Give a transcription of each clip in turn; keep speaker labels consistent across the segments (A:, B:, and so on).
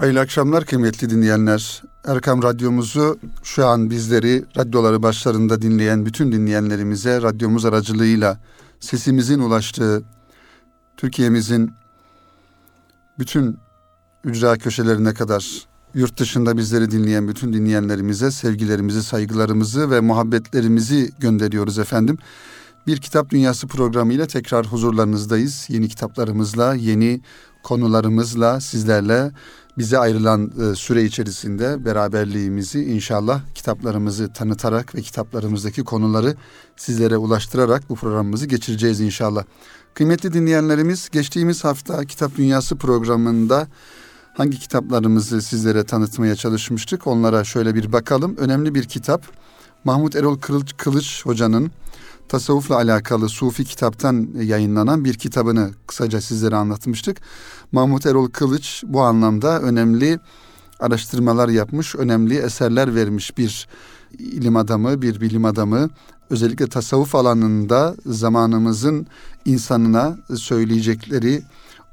A: Hayırlı akşamlar kıymetli dinleyenler. Erkam Radyomuzu şu an bizleri radyoları başlarında dinleyen bütün dinleyenlerimize radyomuz aracılığıyla sesimizin ulaştığı Türkiye'mizin bütün ücra köşelerine kadar yurt dışında bizleri dinleyen bütün dinleyenlerimize sevgilerimizi, saygılarımızı ve muhabbetlerimizi gönderiyoruz efendim. Bir Kitap Dünyası programıyla tekrar huzurlarınızdayız. Yeni kitaplarımızla, yeni konularımızla sizlerle bize ayrılan e, süre içerisinde beraberliğimizi inşallah kitaplarımızı tanıtarak ve kitaplarımızdaki konuları sizlere ulaştırarak bu programımızı geçireceğiz inşallah. Kıymetli dinleyenlerimiz geçtiğimiz hafta Kitap Dünyası programında hangi kitaplarımızı sizlere tanıtmaya çalışmıştık onlara şöyle bir bakalım. Önemli bir kitap Mahmut Erol Kılıç, Kılıç Hoca'nın tasavvufla alakalı Sufi kitaptan yayınlanan bir kitabını kısaca sizlere anlatmıştık. Mahmut Erol Kılıç bu anlamda önemli araştırmalar yapmış, önemli eserler vermiş bir ilim adamı, bir bilim adamı. Özellikle tasavvuf alanında zamanımızın insanına söyleyecekleri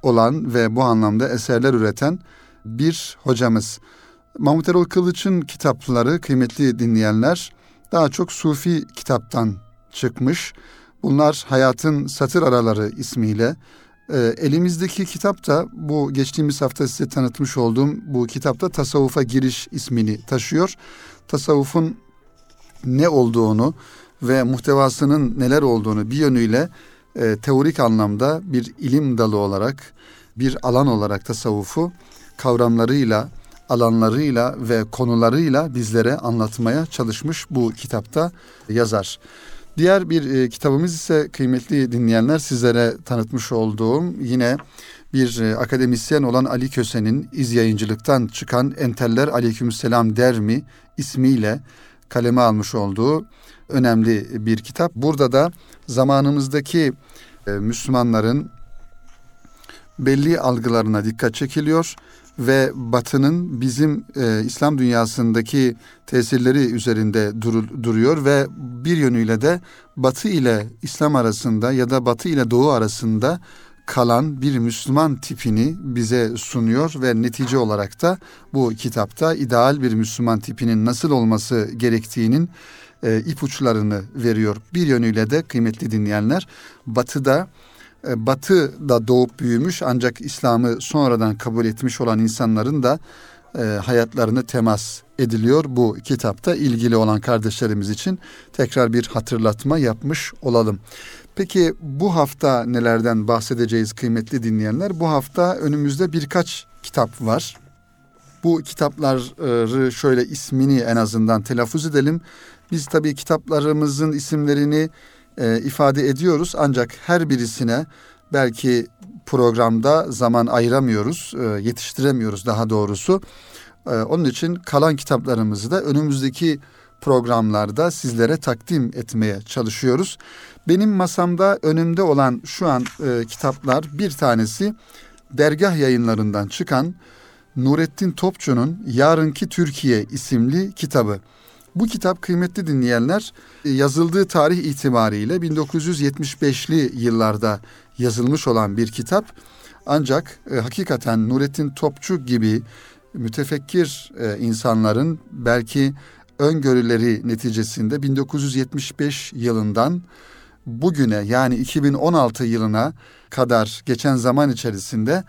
A: olan ve bu anlamda eserler üreten bir hocamız. Mahmut Erol Kılıç'ın kitapları kıymetli dinleyenler daha çok Sufi kitaptan çıkmış. Bunlar Hayatın Satır Araları ismiyle. E, elimizdeki kitap da bu geçtiğimiz hafta size tanıtmış olduğum bu kitapta Tasavvufa Giriş ismini taşıyor. Tasavvufun ne olduğunu ve muhtevasının neler olduğunu bir yönüyle e, teorik anlamda bir ilim dalı olarak, bir alan olarak tasavvufu kavramlarıyla, alanlarıyla ve konularıyla bizlere anlatmaya çalışmış bu kitapta yazar. Diğer bir e, kitabımız ise kıymetli dinleyenler sizlere tanıtmış olduğum yine bir e, akademisyen olan Ali Köse'nin iz yayıncılıktan çıkan Enteller Aleykümselam der mi ismiyle kaleme almış olduğu önemli bir kitap. Burada da zamanımızdaki e, Müslümanların belli algılarına dikkat çekiliyor ve Batı'nın bizim e, İslam dünyasındaki tesirleri üzerinde dur, duruyor ve bir yönüyle de Batı ile İslam arasında ya da Batı ile Doğu arasında kalan bir Müslüman tipini bize sunuyor ve netice olarak da bu kitapta ideal bir Müslüman tipinin nasıl olması gerektiğinin e, ipuçlarını veriyor. Bir yönüyle de kıymetli dinleyenler Batı'da e, Batı da doğup büyümüş ancak İslam'ı sonradan kabul etmiş olan insanların da e, hayatlarını temas ediliyor bu kitapta ilgili olan kardeşlerimiz için tekrar bir hatırlatma yapmış olalım. Peki bu hafta nelerden bahsedeceğiz kıymetli dinleyenler? Bu hafta önümüzde birkaç kitap var. Bu kitapları şöyle ismini en azından telaffuz edelim. Biz tabii kitaplarımızın isimlerini e, ifade ediyoruz ancak her birisine belki programda zaman ayıramıyoruz, e, yetiştiremiyoruz daha doğrusu. E, onun için kalan kitaplarımızı da önümüzdeki programlarda sizlere takdim etmeye çalışıyoruz. Benim masamda önümde olan şu an e, kitaplar bir tanesi dergah yayınlarından çıkan Nurettin Topçu'nun Yarınki Türkiye isimli kitabı. Bu kitap kıymetli dinleyenler e, yazıldığı tarih itibariyle 1975'li yıllarda yazılmış olan bir kitap. Ancak e, hakikaten Nurettin Topçu gibi mütefekkir e, insanların belki öngörüleri neticesinde 1975 yılından bugüne yani 2016 yılına kadar geçen zaman içerisinde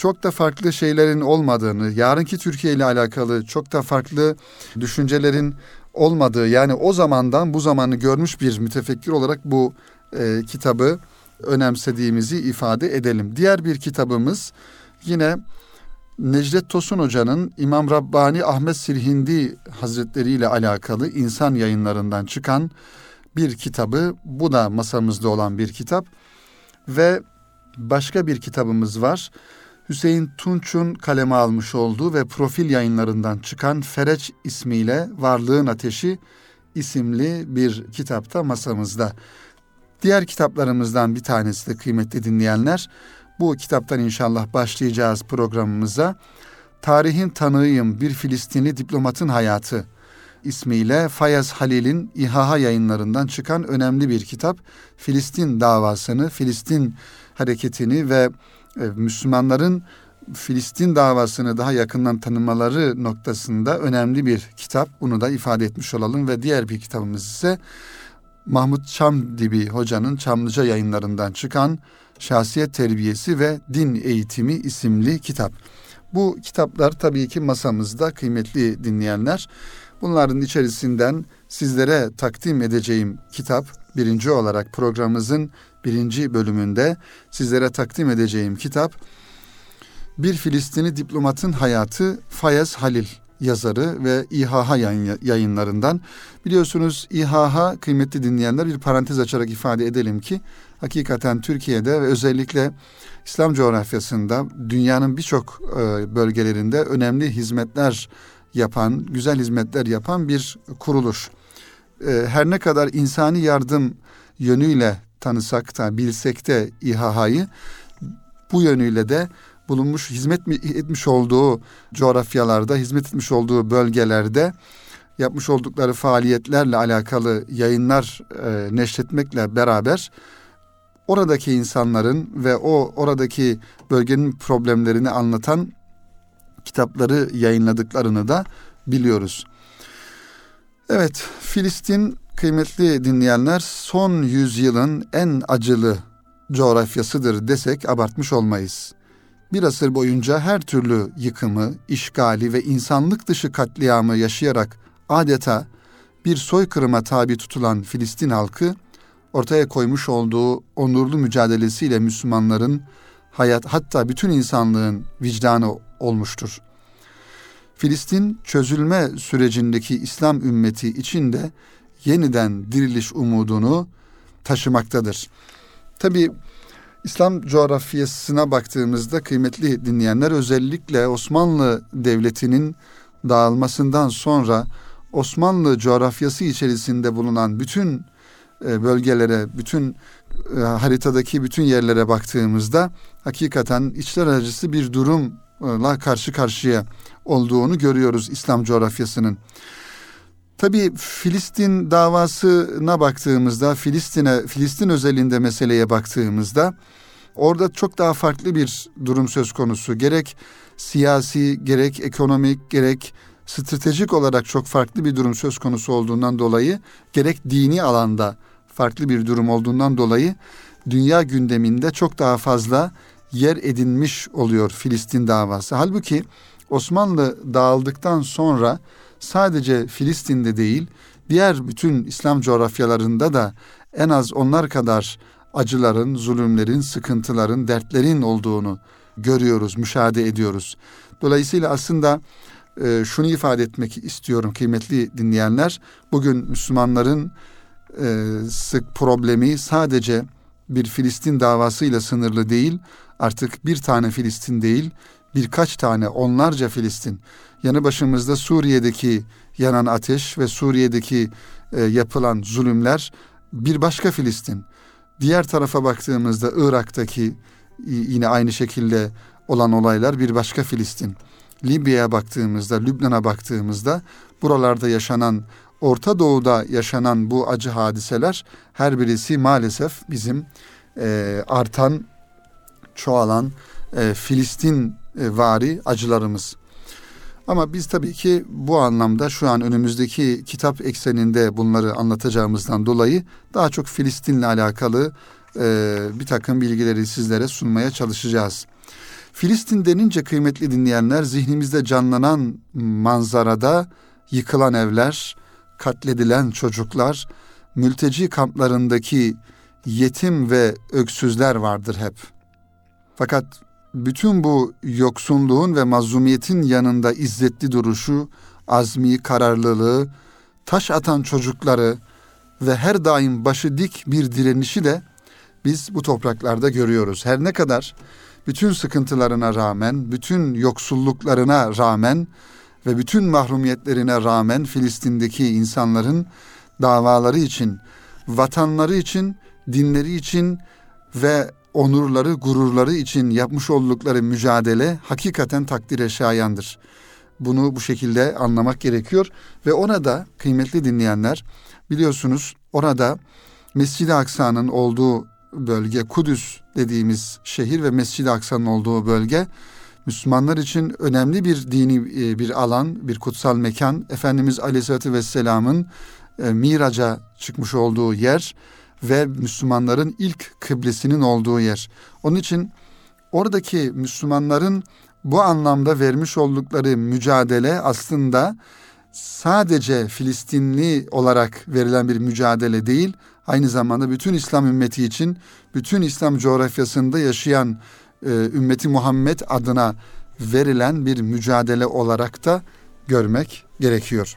A: çok da farklı şeylerin olmadığını, yarınki Türkiye ile alakalı çok da farklı düşüncelerin olmadığı yani o zamandan bu zamanı görmüş bir mütefekkir olarak bu e, kitabı önemsediğimizi ifade edelim. Diğer bir kitabımız yine Necdet Tosun Hoca'nın İmam Rabbani Ahmet Sirhindi Hazretleri ile alakalı insan yayınlarından çıkan bir kitabı. Bu da masamızda olan bir kitap. Ve başka bir kitabımız var. Hüseyin Tunç'un kaleme almış olduğu ve profil yayınlarından çıkan Fereç ismiyle Varlığın Ateşi isimli bir kitapta masamızda. Diğer kitaplarımızdan bir tanesi de kıymetli dinleyenler. Bu kitaptan inşallah başlayacağız programımıza. Tarihin Tanığıyım Bir Filistinli Diplomatın Hayatı ismiyle Fayaz Halil'in İHA yayınlarından çıkan önemli bir kitap. Filistin davasını, Filistin hareketini ve e, Müslümanların Filistin davasını daha yakından tanımaları noktasında önemli bir kitap. Bunu da ifade etmiş olalım ve diğer bir kitabımız ise Mahmut Çamdibi hocanın Çamlıca yayınlarından çıkan Şahsiyet Terbiyesi ve Din Eğitimi isimli kitap. Bu kitaplar tabii ki masamızda kıymetli dinleyenler. Bunların içerisinden sizlere takdim edeceğim kitap birinci olarak programımızın birinci bölümünde sizlere takdim edeceğim kitap Bir Filistini Diplomatın Hayatı Fayez Halil yazarı ve İHH yayınlarından. Biliyorsunuz İHH kıymetli dinleyenler bir parantez açarak ifade edelim ki hakikaten Türkiye'de ve özellikle İslam coğrafyasında dünyanın birçok e, bölgelerinde önemli hizmetler yapan, güzel hizmetler yapan bir kuruluş. E, her ne kadar insani yardım yönüyle tanısak da bilsek de İHH'yı bu yönüyle de bulunmuş, hizmet etmiş olduğu coğrafyalarda, hizmet etmiş olduğu bölgelerde yapmış oldukları faaliyetlerle alakalı yayınlar e, neşretmekle beraber oradaki insanların ve o oradaki bölgenin problemlerini anlatan kitapları yayınladıklarını da biliyoruz. Evet, Filistin kıymetli dinleyenler son yüzyılın en acılı coğrafyasıdır desek abartmış olmayız. Bir asır boyunca her türlü yıkımı, işgali ve insanlık dışı katliamı yaşayarak adeta bir soykırıma tabi tutulan Filistin halkı ortaya koymuş olduğu onurlu mücadelesiyle Müslümanların hayat hatta bütün insanlığın vicdanı olmuştur. Filistin çözülme sürecindeki İslam ümmeti içinde yeniden diriliş umudunu taşımaktadır. Tabi İslam coğrafyasına baktığımızda kıymetli dinleyenler özellikle Osmanlı Devleti'nin dağılmasından sonra Osmanlı coğrafyası içerisinde bulunan bütün e, bölgelere, bütün e, haritadaki bütün yerlere baktığımızda hakikaten içler acısı bir durumla karşı karşıya olduğunu görüyoruz İslam coğrafyasının. Tabii Filistin davasına baktığımızda, Filistin'e, Filistin özelinde meseleye baktığımızda orada çok daha farklı bir durum söz konusu. Gerek siyasi, gerek ekonomik, gerek stratejik olarak çok farklı bir durum söz konusu olduğundan dolayı, gerek dini alanda farklı bir durum olduğundan dolayı dünya gündeminde çok daha fazla yer edinmiş oluyor Filistin davası. Halbuki Osmanlı dağıldıktan sonra sadece Filistin'de değil, diğer bütün İslam coğrafyalarında da en az onlar kadar acıların, zulümlerin, sıkıntıların, dertlerin olduğunu görüyoruz, müşahede ediyoruz. Dolayısıyla aslında e, şunu ifade etmek istiyorum kıymetli dinleyenler. Bugün Müslümanların e, sık problemi sadece bir Filistin davasıyla sınırlı değil. Artık bir tane Filistin değil, birkaç tane, onlarca Filistin. Yanı başımızda Suriye'deki yanan ateş ve Suriye'deki e, yapılan zulümler bir başka Filistin. Diğer tarafa baktığımızda Irak'taki yine aynı şekilde olan olaylar bir başka Filistin. Libya'ya baktığımızda, Lübnan'a baktığımızda buralarda yaşanan, Orta Doğu'da yaşanan bu acı hadiseler her birisi maalesef bizim e, artan, çoğalan e, Filistin e, vari acılarımız. Ama biz tabii ki bu anlamda şu an önümüzdeki kitap ekseninde bunları anlatacağımızdan dolayı daha çok Filistin'le alakalı e, bir takım bilgileri sizlere sunmaya çalışacağız. Filistin denince kıymetli dinleyenler zihnimizde canlanan manzarada yıkılan evler, katledilen çocuklar, mülteci kamplarındaki yetim ve öksüzler vardır hep. Fakat bütün bu yoksunluğun ve mazlumiyetin yanında izzetli duruşu, azmi, kararlılığı, taş atan çocukları ve her daim başı dik bir direnişi de biz bu topraklarda görüyoruz. Her ne kadar bütün sıkıntılarına rağmen, bütün yoksulluklarına rağmen ve bütün mahrumiyetlerine rağmen Filistin'deki insanların davaları için, vatanları için, dinleri için ve onurları, gururları için yapmış oldukları mücadele hakikaten takdire şayandır. Bunu bu şekilde anlamak gerekiyor ve ona da kıymetli dinleyenler biliyorsunuz orada Mescid-i Aksa'nın olduğu bölge Kudüs dediğimiz şehir ve Mescid-i Aksa'nın olduğu bölge Müslümanlar için önemli bir dini e, bir alan, bir kutsal mekan. Efendimiz Aleyhisselatü Vesselam'ın e, Miraç'a çıkmış olduğu yer ve Müslümanların ilk kıblesinin olduğu yer. Onun için oradaki Müslümanların bu anlamda vermiş oldukları mücadele aslında sadece Filistinli olarak verilen bir mücadele değil, aynı zamanda bütün İslam ümmeti için, bütün İslam coğrafyasında yaşayan e, ümmeti Muhammed adına verilen bir mücadele olarak da görmek gerekiyor.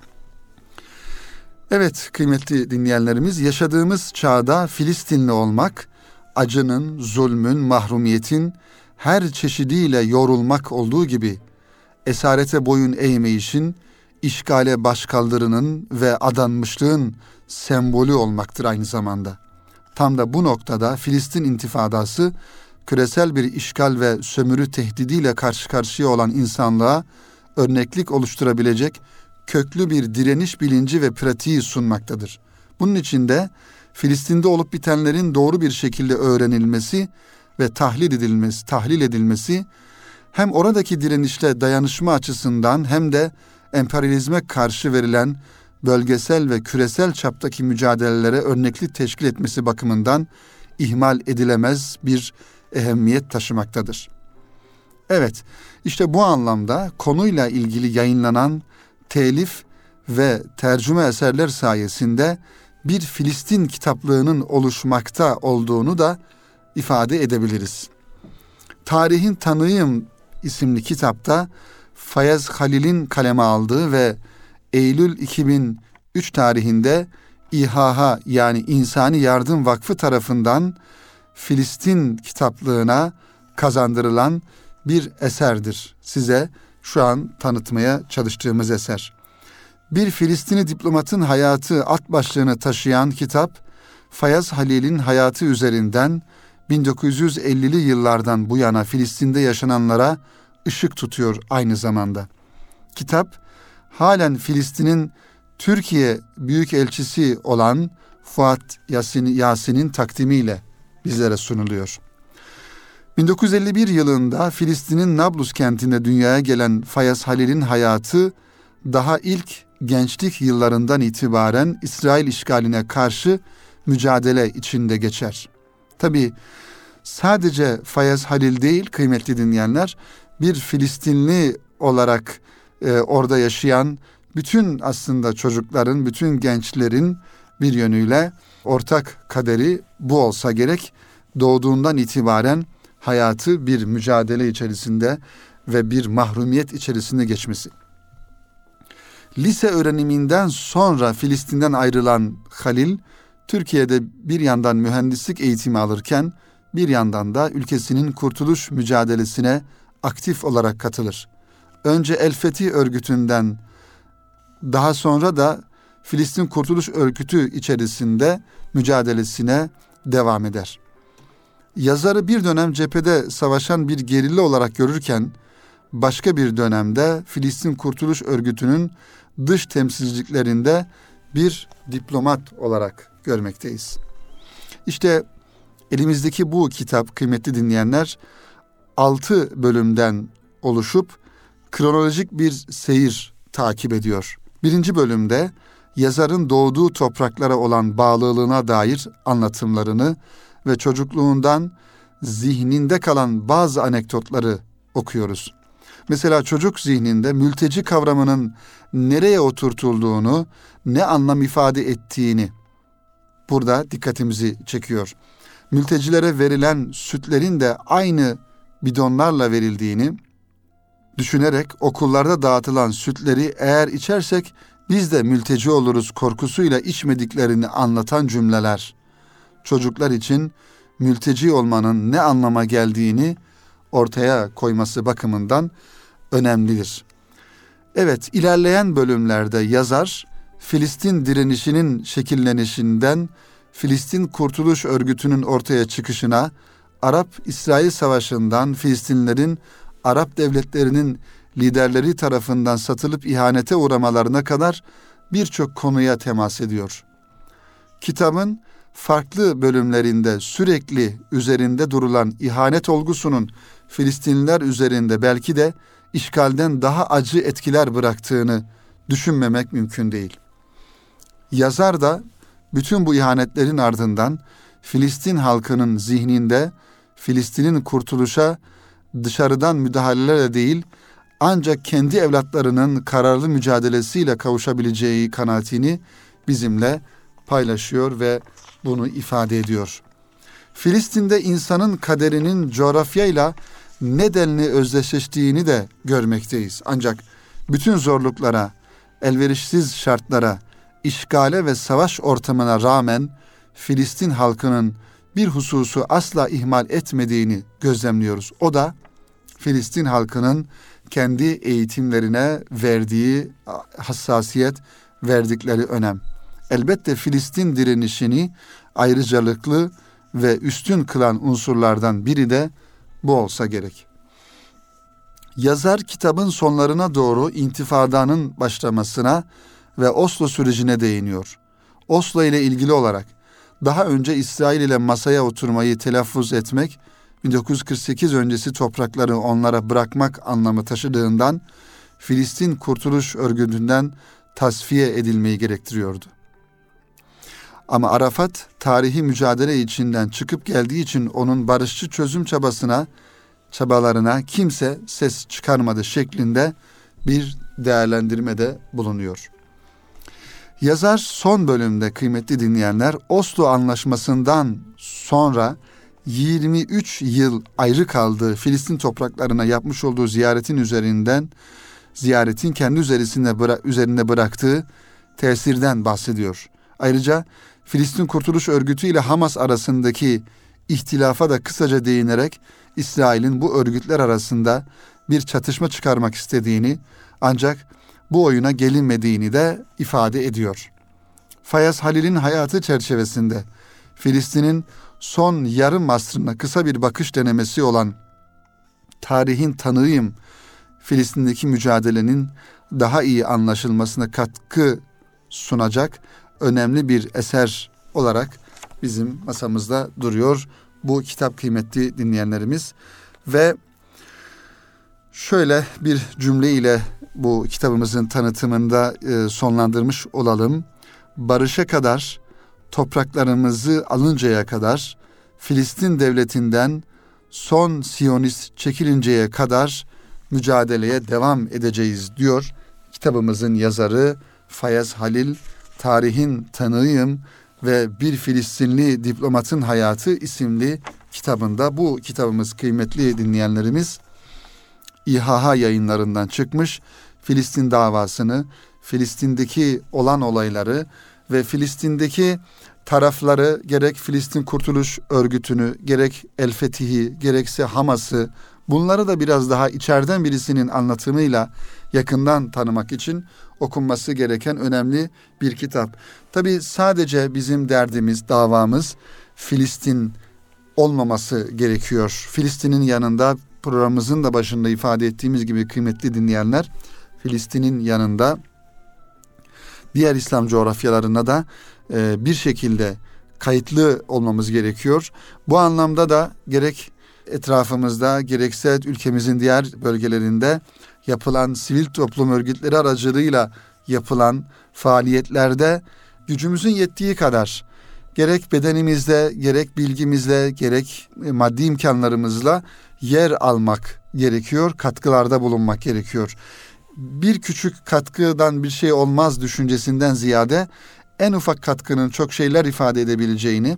A: Evet kıymetli dinleyenlerimiz yaşadığımız çağda Filistinli olmak acının, zulmün, mahrumiyetin her çeşidiyle yorulmak olduğu gibi esarete boyun eğmeyişin, işgale başkaldırının ve adanmışlığın sembolü olmaktır aynı zamanda. Tam da bu noktada Filistin intifadası küresel bir işgal ve sömürü tehdidiyle karşı karşıya olan insanlığa örneklik oluşturabilecek köklü bir direniş bilinci ve pratiği sunmaktadır. Bunun için de Filistin'de olup bitenlerin doğru bir şekilde öğrenilmesi ve tahlil edilmesi, tahlil edilmesi hem oradaki direnişle dayanışma açısından hem de emperyalizme karşı verilen bölgesel ve küresel çaptaki mücadelelere örneklik teşkil etmesi bakımından ihmal edilemez bir ehemmiyet taşımaktadır. Evet, işte bu anlamda konuyla ilgili yayınlanan telif ve tercüme eserler sayesinde bir Filistin kitaplığının oluşmakta olduğunu da ifade edebiliriz. Tarihin Tanıyım isimli kitapta Fayez Halil'in kaleme aldığı ve Eylül 2003 tarihinde İHH yani İnsani Yardım Vakfı tarafından Filistin kitaplığına kazandırılan bir eserdir. Size şu an tanıtmaya çalıştığımız eser. Bir Filistini diplomatın hayatı at başlığını taşıyan kitap, Fayaz Halil'in hayatı üzerinden 1950'li yıllardan bu yana Filistin'de yaşananlara ışık tutuyor aynı zamanda. Kitap, halen Filistin'in Türkiye Büyükelçisi olan Fuat Yasin, Yasin'in takdimiyle bizlere sunuluyor. 1951 yılında Filistin'in Nablus kentinde dünyaya gelen Fayaz Halil'in hayatı daha ilk gençlik yıllarından itibaren İsrail işgaline karşı mücadele içinde geçer. Tabi sadece Fayaz Halil değil kıymetli dinleyenler bir Filistinli olarak e, orada yaşayan bütün aslında çocukların, bütün gençlerin bir yönüyle ortak kaderi bu olsa gerek. Doğduğundan itibaren hayatı bir mücadele içerisinde ve bir mahrumiyet içerisinde geçmesi. Lise öğreniminden sonra Filistin'den ayrılan Halil, Türkiye'de bir yandan mühendislik eğitimi alırken bir yandan da ülkesinin kurtuluş mücadelesine aktif olarak katılır. Önce El Fethi örgütünden daha sonra da Filistin Kurtuluş Örgütü içerisinde mücadelesine devam eder. Yazarı bir dönem cephede savaşan bir gerilla olarak görürken başka bir dönemde Filistin Kurtuluş Örgütü'nün dış temsilciliklerinde bir diplomat olarak görmekteyiz. İşte elimizdeki bu kitap kıymetli dinleyenler altı bölümden oluşup kronolojik bir seyir takip ediyor. Birinci bölümde yazarın doğduğu topraklara olan bağlılığına dair anlatımlarını ve çocukluğundan zihninde kalan bazı anekdotları okuyoruz. Mesela çocuk zihninde mülteci kavramının nereye oturtulduğunu, ne anlam ifade ettiğini burada dikkatimizi çekiyor. Mültecilere verilen sütlerin de aynı bidonlarla verildiğini düşünerek okullarda dağıtılan sütleri eğer içersek biz de mülteci oluruz korkusuyla içmediklerini anlatan cümleler çocuklar için mülteci olmanın ne anlama geldiğini ortaya koyması bakımından önemlidir. Evet, ilerleyen bölümlerde yazar Filistin direnişinin şekillenişinden Filistin Kurtuluş Örgütü'nün ortaya çıkışına, Arap-İsrail Savaşı'ndan Filistinlerin Arap devletlerinin liderleri tarafından satılıp ihanete uğramalarına kadar birçok konuya temas ediyor. Kitabın farklı bölümlerinde sürekli üzerinde durulan ihanet olgusunun Filistinliler üzerinde belki de işgalden daha acı etkiler bıraktığını düşünmemek mümkün değil. Yazar da bütün bu ihanetlerin ardından Filistin halkının zihninde Filistin'in kurtuluşa dışarıdan müdahalelerle değil ancak kendi evlatlarının kararlı mücadelesiyle kavuşabileceği kanaatini bizimle paylaşıyor ve bunu ifade ediyor. Filistin'de insanın kaderinin coğrafyayla nedenli özdeşleştiğini de görmekteyiz. Ancak bütün zorluklara, elverişsiz şartlara, işgale ve savaş ortamına rağmen Filistin halkının bir hususu asla ihmal etmediğini gözlemliyoruz. O da Filistin halkının kendi eğitimlerine verdiği hassasiyet, verdikleri önem. Elbette Filistin direnişini ayrıcalıklı ve üstün kılan unsurlardan biri de bu olsa gerek. Yazar kitabın sonlarına doğru intifadanın başlamasına ve Oslo sürecine değiniyor. Oslo ile ilgili olarak daha önce İsrail ile masaya oturmayı telaffuz etmek 1948 öncesi toprakları onlara bırakmak anlamı taşıdığından Filistin Kurtuluş Örgütü'nden tasfiye edilmeyi gerektiriyordu. Ama Arafat tarihi mücadele içinden çıkıp geldiği için onun barışçı çözüm çabasına çabalarına kimse ses çıkarmadı şeklinde bir değerlendirmede bulunuyor. Yazar son bölümde kıymetli dinleyenler Oslo Anlaşması'ndan sonra 23 yıl ayrı kaldığı Filistin topraklarına yapmış olduğu ziyaretin üzerinden ziyaretin kendi üzerinde, bıra üzerinde bıraktığı tesirden bahsediyor. Ayrıca Filistin Kurtuluş Örgütü ile Hamas arasındaki ihtilafa da kısaca değinerek İsrail'in bu örgütler arasında bir çatışma çıkarmak istediğini ancak bu oyuna gelinmediğini de ifade ediyor. Fayaz Halil'in hayatı çerçevesinde Filistin'in son yarım asrına kısa bir bakış denemesi olan Tarihin Tanığıyım Filistin'deki mücadelenin daha iyi anlaşılmasına katkı sunacak önemli bir eser olarak bizim masamızda duruyor. Bu kitap kıymetli dinleyenlerimiz ve şöyle bir cümle ile bu kitabımızın tanıtımında e, sonlandırmış olalım. Barışa kadar topraklarımızı alıncaya kadar Filistin devletinden son Siyonist çekilinceye kadar mücadeleye devam edeceğiz diyor kitabımızın yazarı Fayaz Halil Tarihin Tanığıyım ve Bir Filistinli Diplomatın Hayatı isimli kitabında bu kitabımız kıymetli dinleyenlerimiz İHH yayınlarından çıkmış Filistin davasını, Filistin'deki olan olayları ve Filistin'deki tarafları gerek Filistin Kurtuluş Örgütü'nü, gerek El Fetih'i, gerekse Hamas'ı bunları da biraz daha içeriden birisinin anlatımıyla yakından tanımak için okunması gereken önemli bir kitap. Tabi sadece bizim derdimiz, davamız Filistin olmaması gerekiyor. Filistin'in yanında programımızın da başında ifade ettiğimiz gibi kıymetli dinleyenler Filistin'in yanında diğer İslam coğrafyalarına da e, bir şekilde kayıtlı olmamız gerekiyor. Bu anlamda da gerek etrafımızda gerekse ülkemizin diğer bölgelerinde yapılan sivil toplum örgütleri aracılığıyla yapılan faaliyetlerde gücümüzün yettiği kadar gerek bedenimizle, gerek bilgimizle, gerek maddi imkanlarımızla yer almak gerekiyor, katkılarda bulunmak gerekiyor. Bir küçük katkıdan bir şey olmaz düşüncesinden ziyade en ufak katkının çok şeyler ifade edebileceğini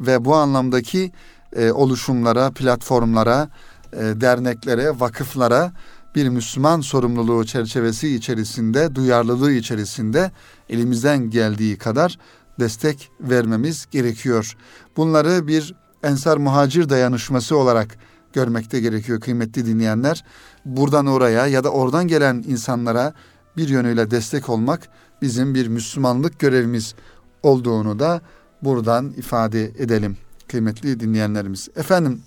A: ve bu anlamdaki e, oluşumlara, platformlara, e, derneklere, vakıflara bir Müslüman sorumluluğu çerçevesi içerisinde, duyarlılığı içerisinde elimizden geldiği kadar destek vermemiz gerekiyor. Bunları bir ensar muhacir dayanışması olarak görmekte gerekiyor kıymetli dinleyenler. Buradan oraya ya da oradan gelen insanlara bir yönüyle destek olmak bizim bir Müslümanlık görevimiz olduğunu da buradan ifade edelim kıymetli dinleyenlerimiz. Efendim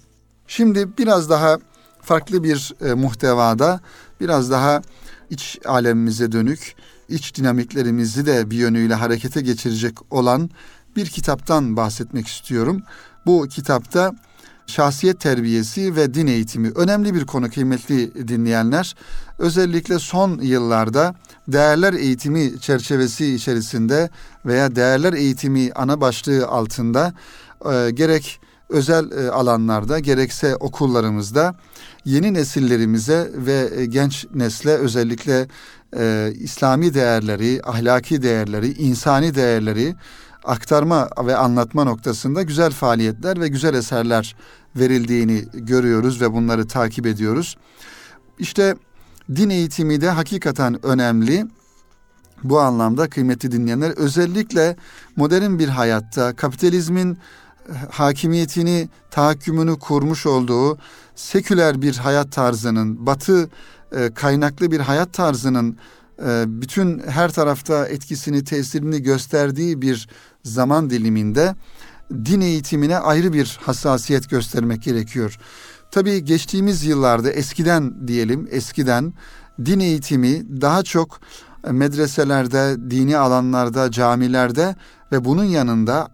A: şimdi biraz daha farklı bir e, muhtevada biraz daha iç alemimize dönük, iç dinamiklerimizi de bir yönüyle harekete geçirecek olan bir kitaptan bahsetmek istiyorum. Bu kitapta şahsiyet terbiyesi ve din eğitimi önemli bir konu kıymetli dinleyenler. Özellikle son yıllarda değerler eğitimi çerçevesi içerisinde veya değerler eğitimi ana başlığı altında e, gerek özel e, alanlarda gerekse okullarımızda yeni nesillerimize ve e, genç nesle özellikle e, İslami değerleri, ahlaki değerleri, insani değerleri aktarma ve anlatma noktasında güzel faaliyetler ve güzel eserler verildiğini görüyoruz ve bunları takip ediyoruz. İşte din eğitimi de hakikaten önemli. Bu anlamda kıymetli dinleyenler özellikle modern bir hayatta kapitalizmin hakimiyetini, tahakkümünü kurmuş olduğu seküler bir hayat tarzının, batı e, kaynaklı bir hayat tarzının e, bütün her tarafta etkisini, tesirini gösterdiği bir zaman diliminde din eğitimine ayrı bir hassasiyet göstermek gerekiyor. Tabii geçtiğimiz yıllarda eskiden diyelim eskiden din eğitimi daha çok medreselerde, dini alanlarda, camilerde ve bunun yanında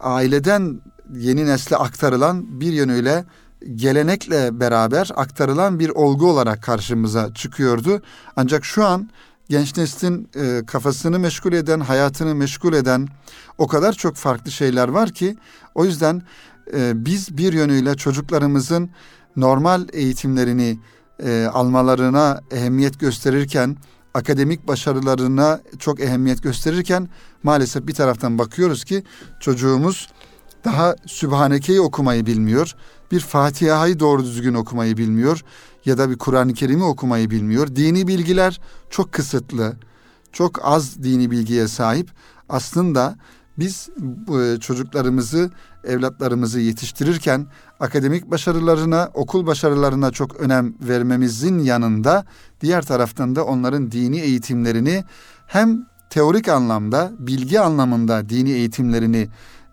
A: aileden yeni nesle aktarılan bir yönüyle gelenekle beraber aktarılan bir olgu olarak karşımıza çıkıyordu. Ancak şu an genç neslin e, kafasını meşgul eden, hayatını meşgul eden o kadar çok farklı şeyler var ki o yüzden e, biz bir yönüyle çocuklarımızın normal eğitimlerini e, almalarına ehemmiyet gösterirken akademik başarılarına çok ehemmiyet gösterirken maalesef bir taraftan bakıyoruz ki çocuğumuz daha Sübhaneke'yi okumayı bilmiyor. Bir Fatiha'yı doğru düzgün okumayı bilmiyor ya da bir Kur'an-ı Kerim'i okumayı bilmiyor. Dini bilgiler çok kısıtlı, çok az dini bilgiye sahip. Aslında biz e, çocuklarımızı, evlatlarımızı yetiştirirken akademik başarılarına, okul başarılarına çok önem vermemizin yanında diğer taraftan da onların dini eğitimlerini hem teorik anlamda, bilgi anlamında dini eğitimlerini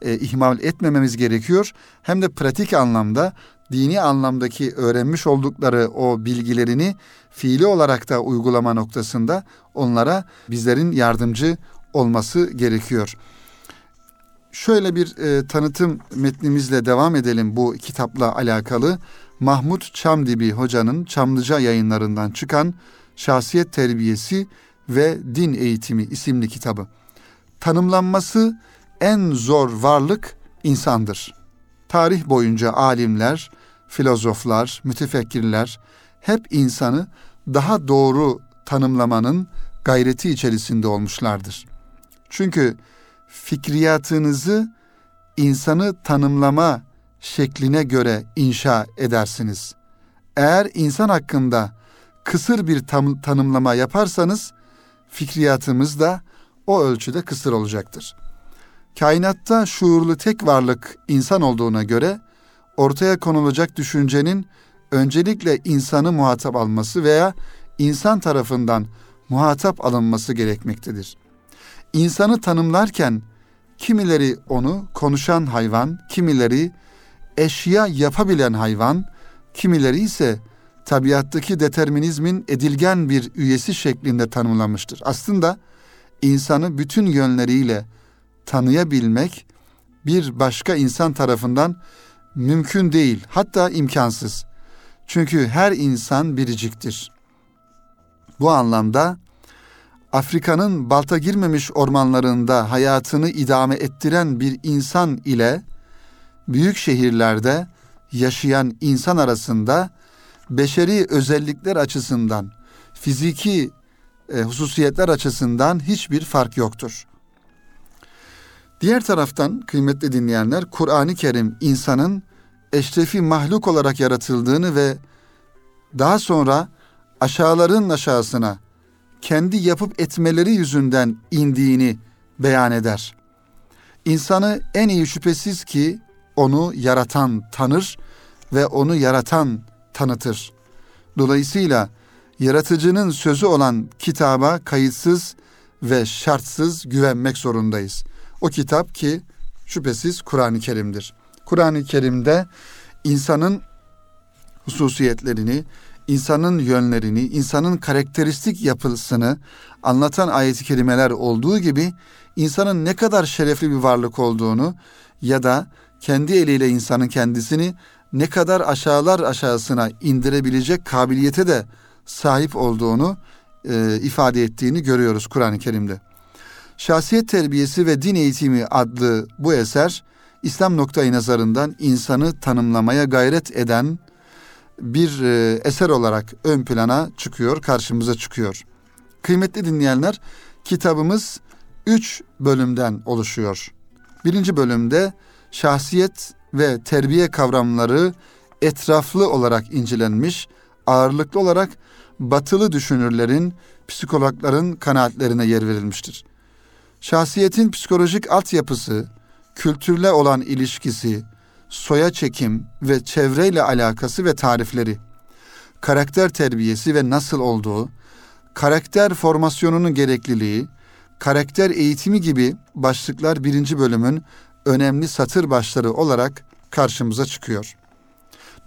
A: e, ihmal etmememiz gerekiyor. Hem de pratik anlamda dini anlamdaki öğrenmiş oldukları o bilgilerini fiili olarak da uygulama noktasında onlara bizlerin yardımcı olması gerekiyor. Şöyle bir e, tanıtım metnimizle devam edelim bu kitapla alakalı. Mahmut Çamdibi hocanın Çamlıca yayınlarından çıkan Şahsiyet Terbiyesi ve Din Eğitimi isimli kitabı. Tanımlanması en zor varlık insandır. Tarih boyunca alimler, filozoflar, mütefekkirler hep insanı daha doğru tanımlamanın gayreti içerisinde olmuşlardır. Çünkü fikriyatınızı insanı tanımlama şekline göre inşa edersiniz. Eğer insan hakkında kısır bir tam, tanımlama yaparsanız fikriyatımız da o ölçüde kısır olacaktır. Kainatta şuurlu tek varlık insan olduğuna göre ortaya konulacak düşüncenin öncelikle insanı muhatap alması veya insan tarafından muhatap alınması gerekmektedir. İnsanı tanımlarken kimileri onu konuşan hayvan, kimileri eşya yapabilen hayvan, kimileri ise tabiattaki determinizmin edilgen bir üyesi şeklinde tanımlamıştır. Aslında insanı bütün yönleriyle tanıyabilmek bir başka insan tarafından mümkün değil, hatta imkansız. Çünkü her insan biriciktir. Bu anlamda Afrika'nın balta girmemiş ormanlarında hayatını idame ettiren bir insan ile büyük şehirlerde yaşayan insan arasında beşeri özellikler açısından, fiziki e, hususiyetler açısından hiçbir fark yoktur. Diğer taraftan kıymetli dinleyenler Kur'an-ı Kerim insanın eşrefi mahluk olarak yaratıldığını ve daha sonra aşağıların aşağısına kendi yapıp etmeleri yüzünden indiğini beyan eder. İnsanı en iyi şüphesiz ki onu yaratan tanır ve onu yaratan tanıtır. Dolayısıyla yaratıcının sözü olan kitaba kayıtsız ve şartsız güvenmek zorundayız. O kitap ki şüphesiz Kur'an-ı Kerim'dir. Kur'an-ı Kerim'de insanın hususiyetlerini, insanın yönlerini, insanın karakteristik yapısını anlatan ayeti kerimeler olduğu gibi insanın ne kadar şerefli bir varlık olduğunu ya da kendi eliyle insanın kendisini ne kadar aşağılar aşağısına indirebilecek kabiliyete de sahip olduğunu e, ifade ettiğini görüyoruz Kur'an-ı Kerim'de. Şahsiyet Terbiyesi ve Din Eğitimi adlı bu eser İslam noktayı nazarından insanı tanımlamaya gayret eden bir e, eser olarak ön plana çıkıyor, karşımıza çıkıyor. Kıymetli dinleyenler, kitabımız üç bölümden oluşuyor. Birinci bölümde şahsiyet ve terbiye kavramları etraflı olarak incelenmiş, ağırlıklı olarak batılı düşünürlerin, psikologların kanaatlerine yer verilmiştir. Şahsiyetin psikolojik altyapısı, kültürle olan ilişkisi, soya çekim ve çevreyle alakası ve tarifleri, karakter terbiyesi ve nasıl olduğu, karakter formasyonunun gerekliliği, karakter eğitimi gibi başlıklar birinci bölümün önemli satır başları olarak karşımıza çıkıyor.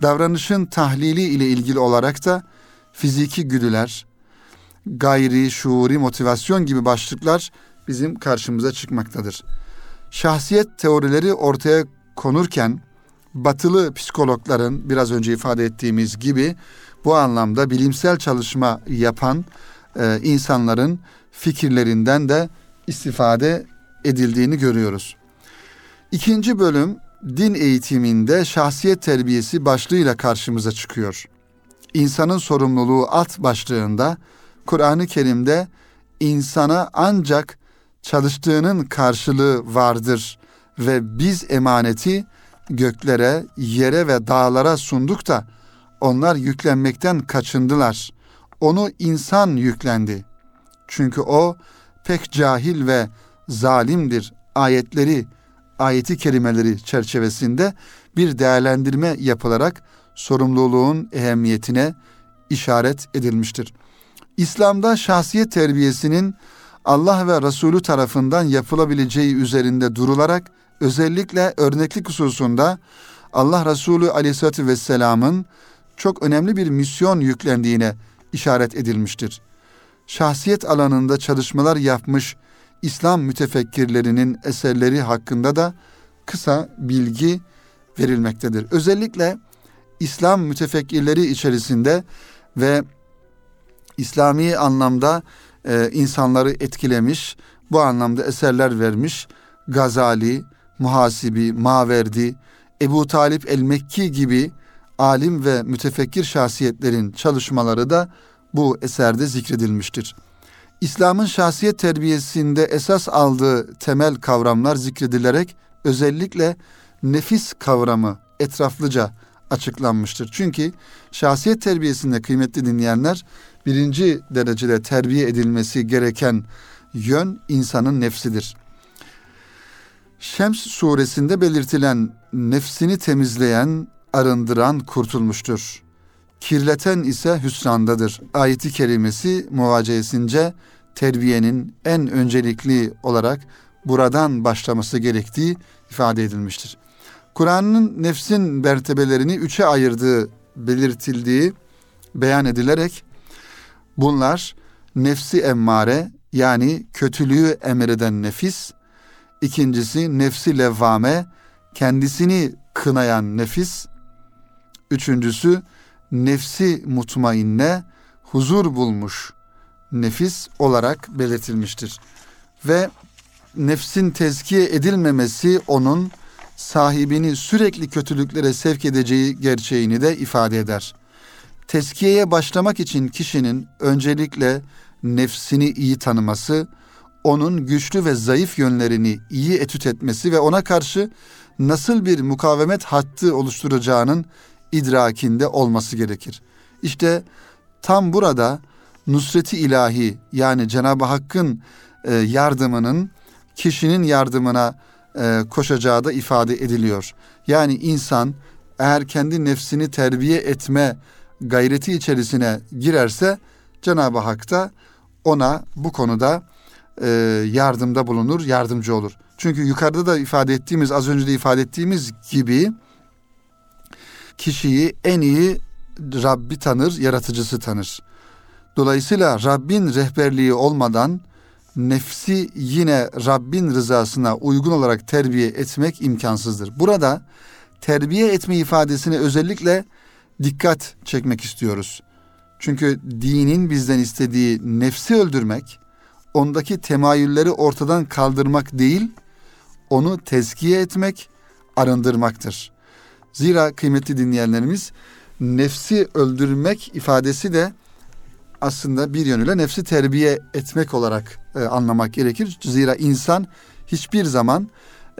A: Davranışın tahlili ile ilgili olarak da fiziki güdüler, gayri şuuri motivasyon gibi başlıklar bizim karşımıza çıkmaktadır. Şahsiyet teorileri ortaya konurken batılı psikologların biraz önce ifade ettiğimiz gibi bu anlamda bilimsel çalışma yapan e, insanların fikirlerinden de istifade edildiğini görüyoruz. İkinci bölüm din eğitiminde şahsiyet terbiyesi başlığıyla karşımıza çıkıyor. İnsanın sorumluluğu alt başlığında Kur'an-ı Kerim'de insana ancak çalıştığının karşılığı vardır ve biz emaneti göklere, yere ve dağlara sunduk da onlar yüklenmekten kaçındılar. Onu insan yüklendi. Çünkü o pek cahil ve zalimdir. Ayetleri, ayeti kerimeleri çerçevesinde bir değerlendirme yapılarak sorumluluğun ehemmiyetine işaret edilmiştir. İslam'da şahsiyet terbiyesinin Allah ve Resulü tarafından yapılabileceği üzerinde durularak özellikle örneklik hususunda Allah Resulü Aleyhisselatü Vesselam'ın çok önemli bir misyon yüklendiğine işaret edilmiştir. Şahsiyet alanında çalışmalar yapmış İslam mütefekkirlerinin eserleri hakkında da kısa bilgi verilmektedir. Özellikle İslam mütefekkirleri içerisinde ve İslami anlamda e, insanları etkilemiş, bu anlamda eserler vermiş Gazali, Muhasibi, Maverdi, Ebu Talip el-Mekki gibi alim ve mütefekkir şahsiyetlerin çalışmaları da bu eserde zikredilmiştir. İslam'ın şahsiyet terbiyesinde esas aldığı temel kavramlar zikredilerek özellikle nefis kavramı etraflıca açıklanmıştır. Çünkü şahsiyet terbiyesinde kıymetli dinleyenler birinci derecede terbiye edilmesi gereken yön insanın nefsidir. Şems suresinde belirtilen nefsini temizleyen, arındıran kurtulmuştur. Kirleten ise hüsrandadır. Ayeti kerimesi muvacehesince terbiyenin en öncelikli olarak buradan başlaması gerektiği ifade edilmiştir. Kur'an'ın nefsin mertebelerini üçe ayırdığı belirtildiği beyan edilerek bunlar nefsi emmare yani kötülüğü emreden nefis, ikincisi nefsi levvame kendisini kınayan nefis, üçüncüsü nefsi mutmainne huzur bulmuş nefis olarak belirtilmiştir. Ve nefsin tezkiye edilmemesi onun sahibini sürekli kötülüklere sevk edeceği gerçeğini de ifade eder. Teskiyeye başlamak için kişinin öncelikle nefsini iyi tanıması, onun güçlü ve zayıf yönlerini iyi etüt etmesi ve ona karşı nasıl bir mukavemet hattı oluşturacağının idrakinde olması gerekir. İşte tam burada nusreti ilahi yani Cenab-ı Hakk'ın e, yardımının kişinin yardımına e, koşacağı da ifade ediliyor. Yani insan eğer kendi nefsini terbiye etme gayreti içerisine girerse Cenab-ı Hak da ona bu konuda e, yardımda bulunur, yardımcı olur. Çünkü yukarıda da ifade ettiğimiz, az önce de ifade ettiğimiz gibi kişiyi en iyi Rabbi tanır, yaratıcısı tanır. Dolayısıyla Rabbin rehberliği olmadan nefsi yine Rabbin rızasına uygun olarak terbiye etmek imkansızdır. Burada terbiye etme ifadesine özellikle dikkat çekmek istiyoruz. Çünkü dinin bizden istediği nefsi öldürmek, ondaki temayülleri ortadan kaldırmak değil, onu tezkiye etmek, arındırmaktır. Zira kıymetli dinleyenlerimiz nefsi öldürmek ifadesi de aslında bir yönüyle nefsi terbiye etmek olarak e, anlamak gerekir. Zira insan hiçbir zaman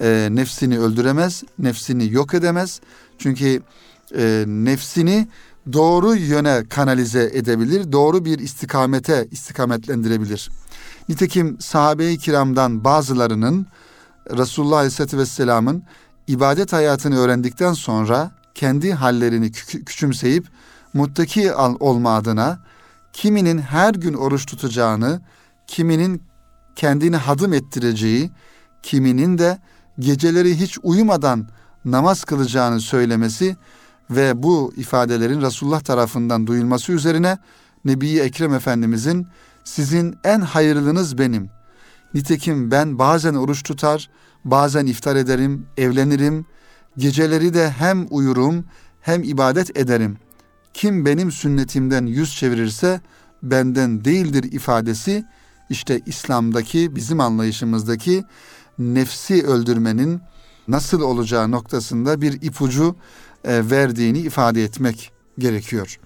A: e, nefsini öldüremez, nefsini yok edemez. Çünkü e, nefsini doğru yöne kanalize edebilir, doğru bir istikamete istikametlendirebilir. Nitekim sahabe-i kiramdan bazılarının Resulullah Aleyhisselatü Vesselam'ın ibadet hayatını öğrendikten sonra kendi hallerini küçümseyip muttaki olma adına kiminin her gün oruç tutacağını, kiminin kendini hadım ettireceği, kiminin de geceleri hiç uyumadan namaz kılacağını söylemesi ve bu ifadelerin Resulullah tarafından duyulması üzerine Nebi Ekrem Efendimizin sizin en hayırlınız benim. Nitekim ben bazen oruç tutar, bazen iftar ederim, evlenirim, geceleri de hem uyurum hem ibadet ederim. Kim benim sünnetimden yüz çevirirse benden değildir ifadesi işte İslam'daki bizim anlayışımızdaki nefsi öldürmenin nasıl olacağı noktasında bir ipucu verdiğini ifade etmek gerekiyor.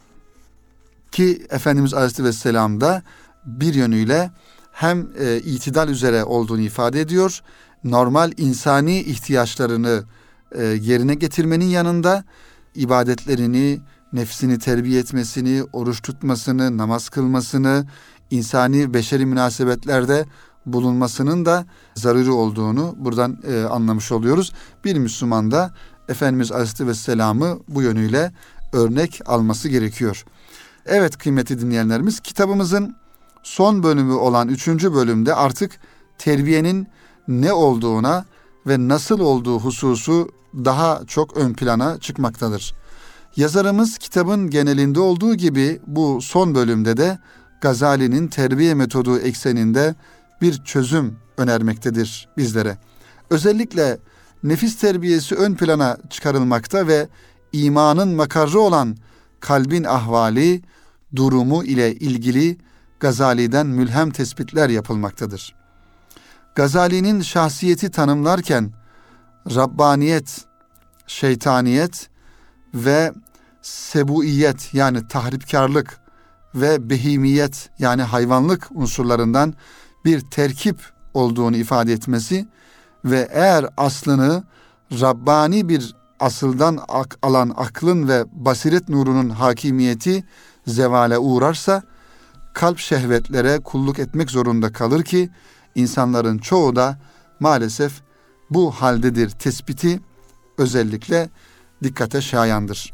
A: Ki Efendimiz Aleyhisselam da bir yönüyle hem e, itidal üzere olduğunu ifade ediyor, normal insani ihtiyaçlarını e, yerine getirmenin yanında ibadetlerini, nefsini terbiye etmesini, oruç tutmasını, namaz kılmasını, insani beşeri münasebetlerde bulunmasının da zaruri olduğunu buradan e, anlamış oluyoruz. Bir Müslüman da Efendimiz Aleyhisselam'ı bu yönüyle örnek alması gerekiyor. Evet kıymetli dinleyenlerimiz kitabımızın son bölümü olan üçüncü bölümde artık terbiyenin ne olduğuna ve nasıl olduğu hususu daha çok ön plana çıkmaktadır. Yazarımız kitabın genelinde olduğu gibi bu son bölümde de Gazali'nin terbiye metodu ekseninde bir çözüm önermektedir bizlere. Özellikle nefis terbiyesi ön plana çıkarılmakta ve imanın makarrı olan kalbin ahvali, durumu ile ilgili Gazali'den mülhem tespitler yapılmaktadır. Gazali'nin şahsiyeti tanımlarken Rabbaniyet, şeytaniyet ve sebuiyet yani tahripkarlık ve behimiyet yani hayvanlık unsurlarından bir terkip olduğunu ifade etmesi ve eğer aslını Rabbani bir asıldan ak alan aklın ve basiret nurunun hakimiyeti zevale uğrarsa kalp şehvetlere kulluk etmek zorunda kalır ki insanların çoğu da maalesef bu haldedir tespiti özellikle dikkate şayandır.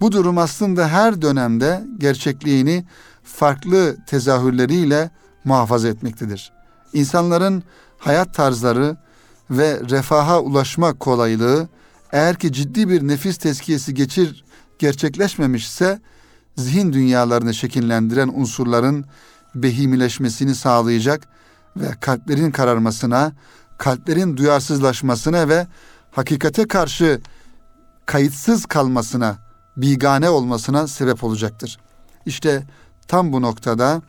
A: Bu durum aslında her dönemde gerçekliğini farklı tezahürleriyle muhafaza etmektedir. İnsanların hayat tarzları ve refaha ulaşma kolaylığı eğer ki ciddi bir nefis tezkiyesi geçir gerçekleşmemişse zihin dünyalarını şekillendiren unsurların behimileşmesini sağlayacak ve kalplerin kararmasına, kalplerin duyarsızlaşmasına ve hakikate karşı kayıtsız kalmasına, bigane olmasına sebep olacaktır. İşte tam bu noktada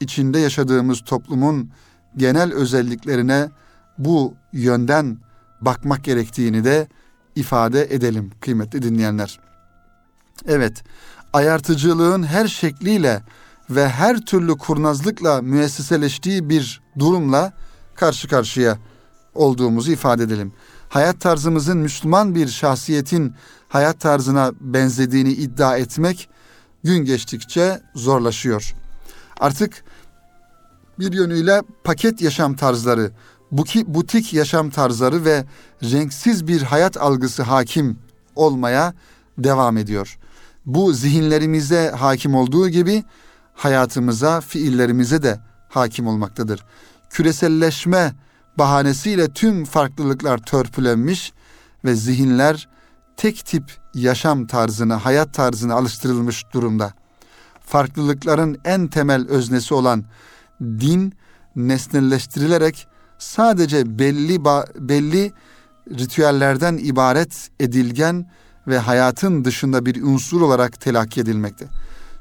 A: içinde yaşadığımız toplumun genel özelliklerine bu yönden bakmak gerektiğini de ifade edelim kıymetli dinleyenler. Evet, ayartıcılığın her şekliyle ve her türlü kurnazlıkla müesseseleştiği bir durumla karşı karşıya olduğumuzu ifade edelim. Hayat tarzımızın Müslüman bir şahsiyetin hayat tarzına benzediğini iddia etmek gün geçtikçe zorlaşıyor. Artık bir yönüyle paket yaşam tarzları, butik yaşam tarzları ve renksiz bir hayat algısı hakim olmaya devam ediyor. Bu zihinlerimize hakim olduğu gibi hayatımıza, fiillerimize de hakim olmaktadır. Küreselleşme bahanesiyle tüm farklılıklar törpülenmiş ve zihinler tek tip yaşam tarzına, hayat tarzına alıştırılmış durumda. Farklılıkların en temel öznesi olan din nesnelleştirilerek sadece belli belli ritüellerden ibaret edilgen ve hayatın dışında bir unsur olarak telakki edilmekte.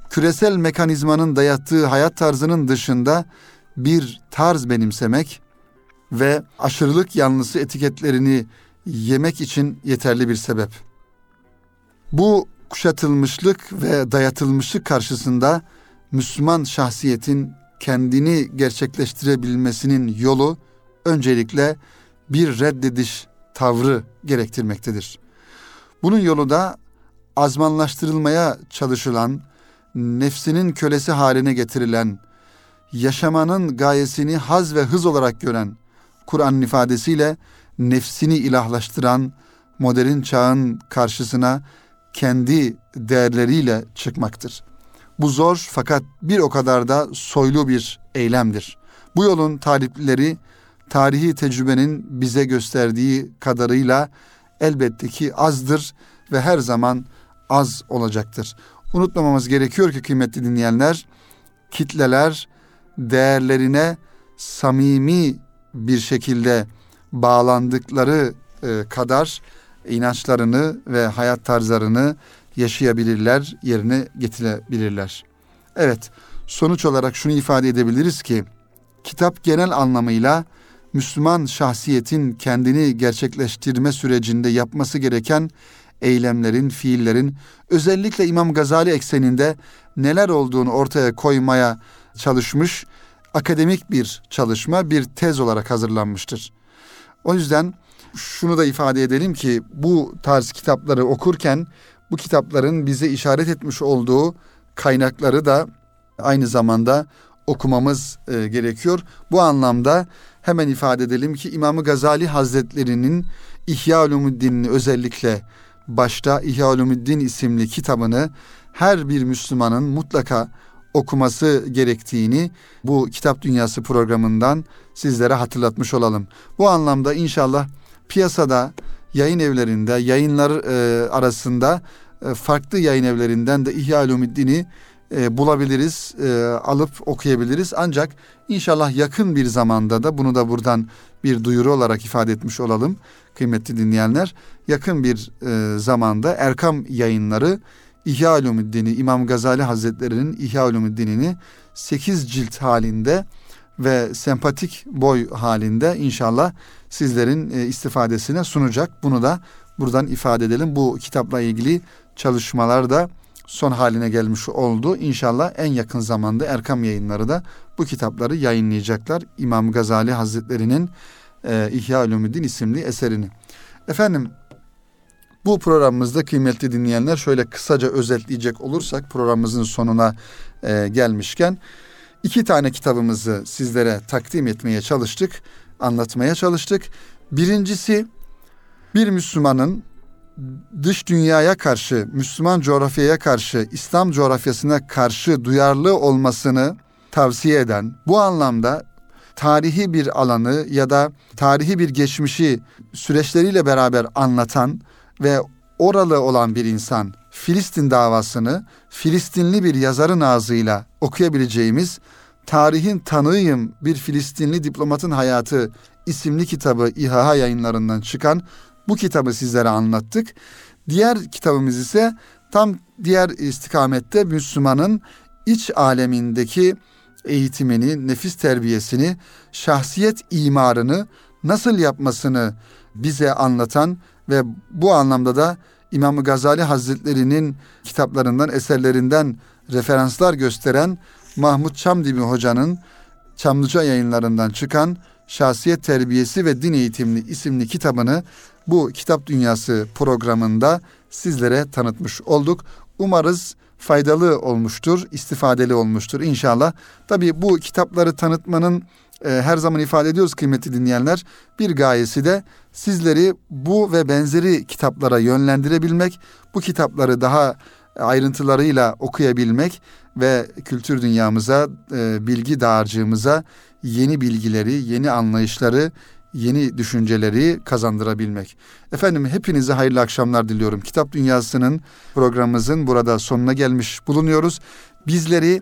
A: Küresel mekanizmanın dayattığı hayat tarzının dışında bir tarz benimsemek ve aşırılık yanlısı etiketlerini yemek için yeterli bir sebep. Bu kuşatılmışlık ve dayatılmışlık karşısında Müslüman şahsiyetin kendini gerçekleştirebilmesinin yolu öncelikle bir reddediş tavrı gerektirmektedir. Bunun yolu da azmanlaştırılmaya çalışılan, nefsinin kölesi haline getirilen, yaşamanın gayesini haz ve hız olarak gören, Kur'an'ın ifadesiyle nefsini ilahlaştıran modern çağın karşısına kendi değerleriyle çıkmaktır. Bu zor fakat bir o kadar da soylu bir eylemdir. Bu yolun taliplileri tarihi tecrübenin bize gösterdiği kadarıyla elbette ki azdır ve her zaman az olacaktır. Unutmamamız gerekiyor ki kıymetli dinleyenler, kitleler değerlerine samimi bir şekilde bağlandıkları e, kadar inançlarını ve hayat tarzlarını yaşayabilirler, yerine getirebilirler. Evet, sonuç olarak şunu ifade edebiliriz ki kitap genel anlamıyla Müslüman şahsiyetin kendini gerçekleştirme sürecinde yapması gereken eylemlerin, fiillerin özellikle İmam Gazali ekseninde neler olduğunu ortaya koymaya çalışmış akademik bir çalışma, bir tez olarak hazırlanmıştır. O yüzden şunu da ifade edelim ki bu tarz kitapları okurken bu kitapların bize işaret etmiş olduğu kaynakları da aynı zamanda okumamız e, gerekiyor. Bu anlamda hemen ifade edelim ki İmam Gazali Hazretleri'nin İhya Ulumuddin'ini özellikle başta İhya Ulumuddin isimli kitabını her bir Müslümanın mutlaka okuması gerektiğini bu Kitap Dünyası programından sizlere hatırlatmış olalım. Bu anlamda inşallah piyasada yayın evlerinde yayınlar e, arasında e, farklı yayın evlerinden de İhya Ulumuddin'i e, bulabiliriz, e, alıp okuyabiliriz. Ancak inşallah yakın bir zamanda da bunu da buradan bir duyuru olarak ifade etmiş olalım kıymetli dinleyenler. Yakın bir e, zamanda Erkam yayınları İhya Ulumuddin'i İmam Gazali Hazretleri'nin İhya Ulumuddin'ini 8 cilt halinde ve sempatik boy halinde inşallah sizlerin e, istifadesine sunacak. Bunu da buradan ifade edelim. Bu kitapla ilgili çalışmalar da son haline gelmiş oldu. İnşallah en yakın zamanda Erkam yayınları da bu kitapları yayınlayacaklar. İmam Gazali Hazretleri'nin e, İhya Ulumuddin isimli eserini. Efendim bu programımızda kıymetli dinleyenler şöyle kısaca özetleyecek olursak programımızın sonuna e, gelmişken iki tane kitabımızı sizlere takdim etmeye çalıştık, anlatmaya çalıştık. Birincisi bir Müslümanın dış dünyaya karşı, Müslüman coğrafyaya karşı, İslam coğrafyasına karşı duyarlı olmasını tavsiye eden, bu anlamda tarihi bir alanı ya da tarihi bir geçmişi süreçleriyle beraber anlatan ve oralı olan bir insan Filistin davasını Filistinli bir yazarın ağzıyla okuyabileceğimiz Tarihin Tanığıyım Bir Filistinli Diplomatın Hayatı isimli kitabı İHA yayınlarından çıkan bu kitabı sizlere anlattık. Diğer kitabımız ise tam diğer istikamette Müslümanın iç alemindeki eğitimini, nefis terbiyesini, şahsiyet imarını nasıl yapmasını bize anlatan ve bu anlamda da İmam Gazali Hazretleri'nin kitaplarından, eserlerinden referanslar gösteren Mahmut Çamdibi Hoca'nın Çamlıca yayınlarından çıkan Şahsiyet Terbiyesi ve Din Eğitimli isimli kitabını bu Kitap Dünyası programında sizlere tanıtmış olduk. Umarız faydalı olmuştur, istifadeli olmuştur inşallah. Tabii bu kitapları tanıtmanın e, her zaman ifade ediyoruz kıymetli dinleyenler. Bir gayesi de sizleri bu ve benzeri kitaplara yönlendirebilmek, bu kitapları daha ayrıntılarıyla okuyabilmek ve kültür dünyamıza, e, bilgi dağarcığımıza yeni bilgileri, yeni anlayışları, yeni düşünceleri kazandırabilmek. Efendim hepinize hayırlı akşamlar diliyorum. Kitap Dünyası'nın programımızın burada sonuna gelmiş bulunuyoruz. Bizleri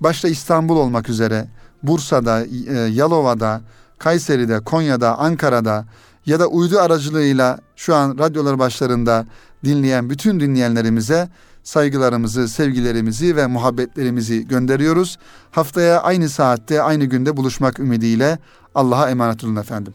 A: başta İstanbul olmak üzere Bursa'da, e, Yalova'da, Kayseri'de, Konya'da, Ankara'da ya da uydu aracılığıyla şu an radyolar başlarında dinleyen bütün dinleyenlerimize saygılarımızı, sevgilerimizi ve muhabbetlerimizi gönderiyoruz. Haftaya aynı saatte, aynı günde buluşmak ümidiyle Allah'a emanet olun efendim.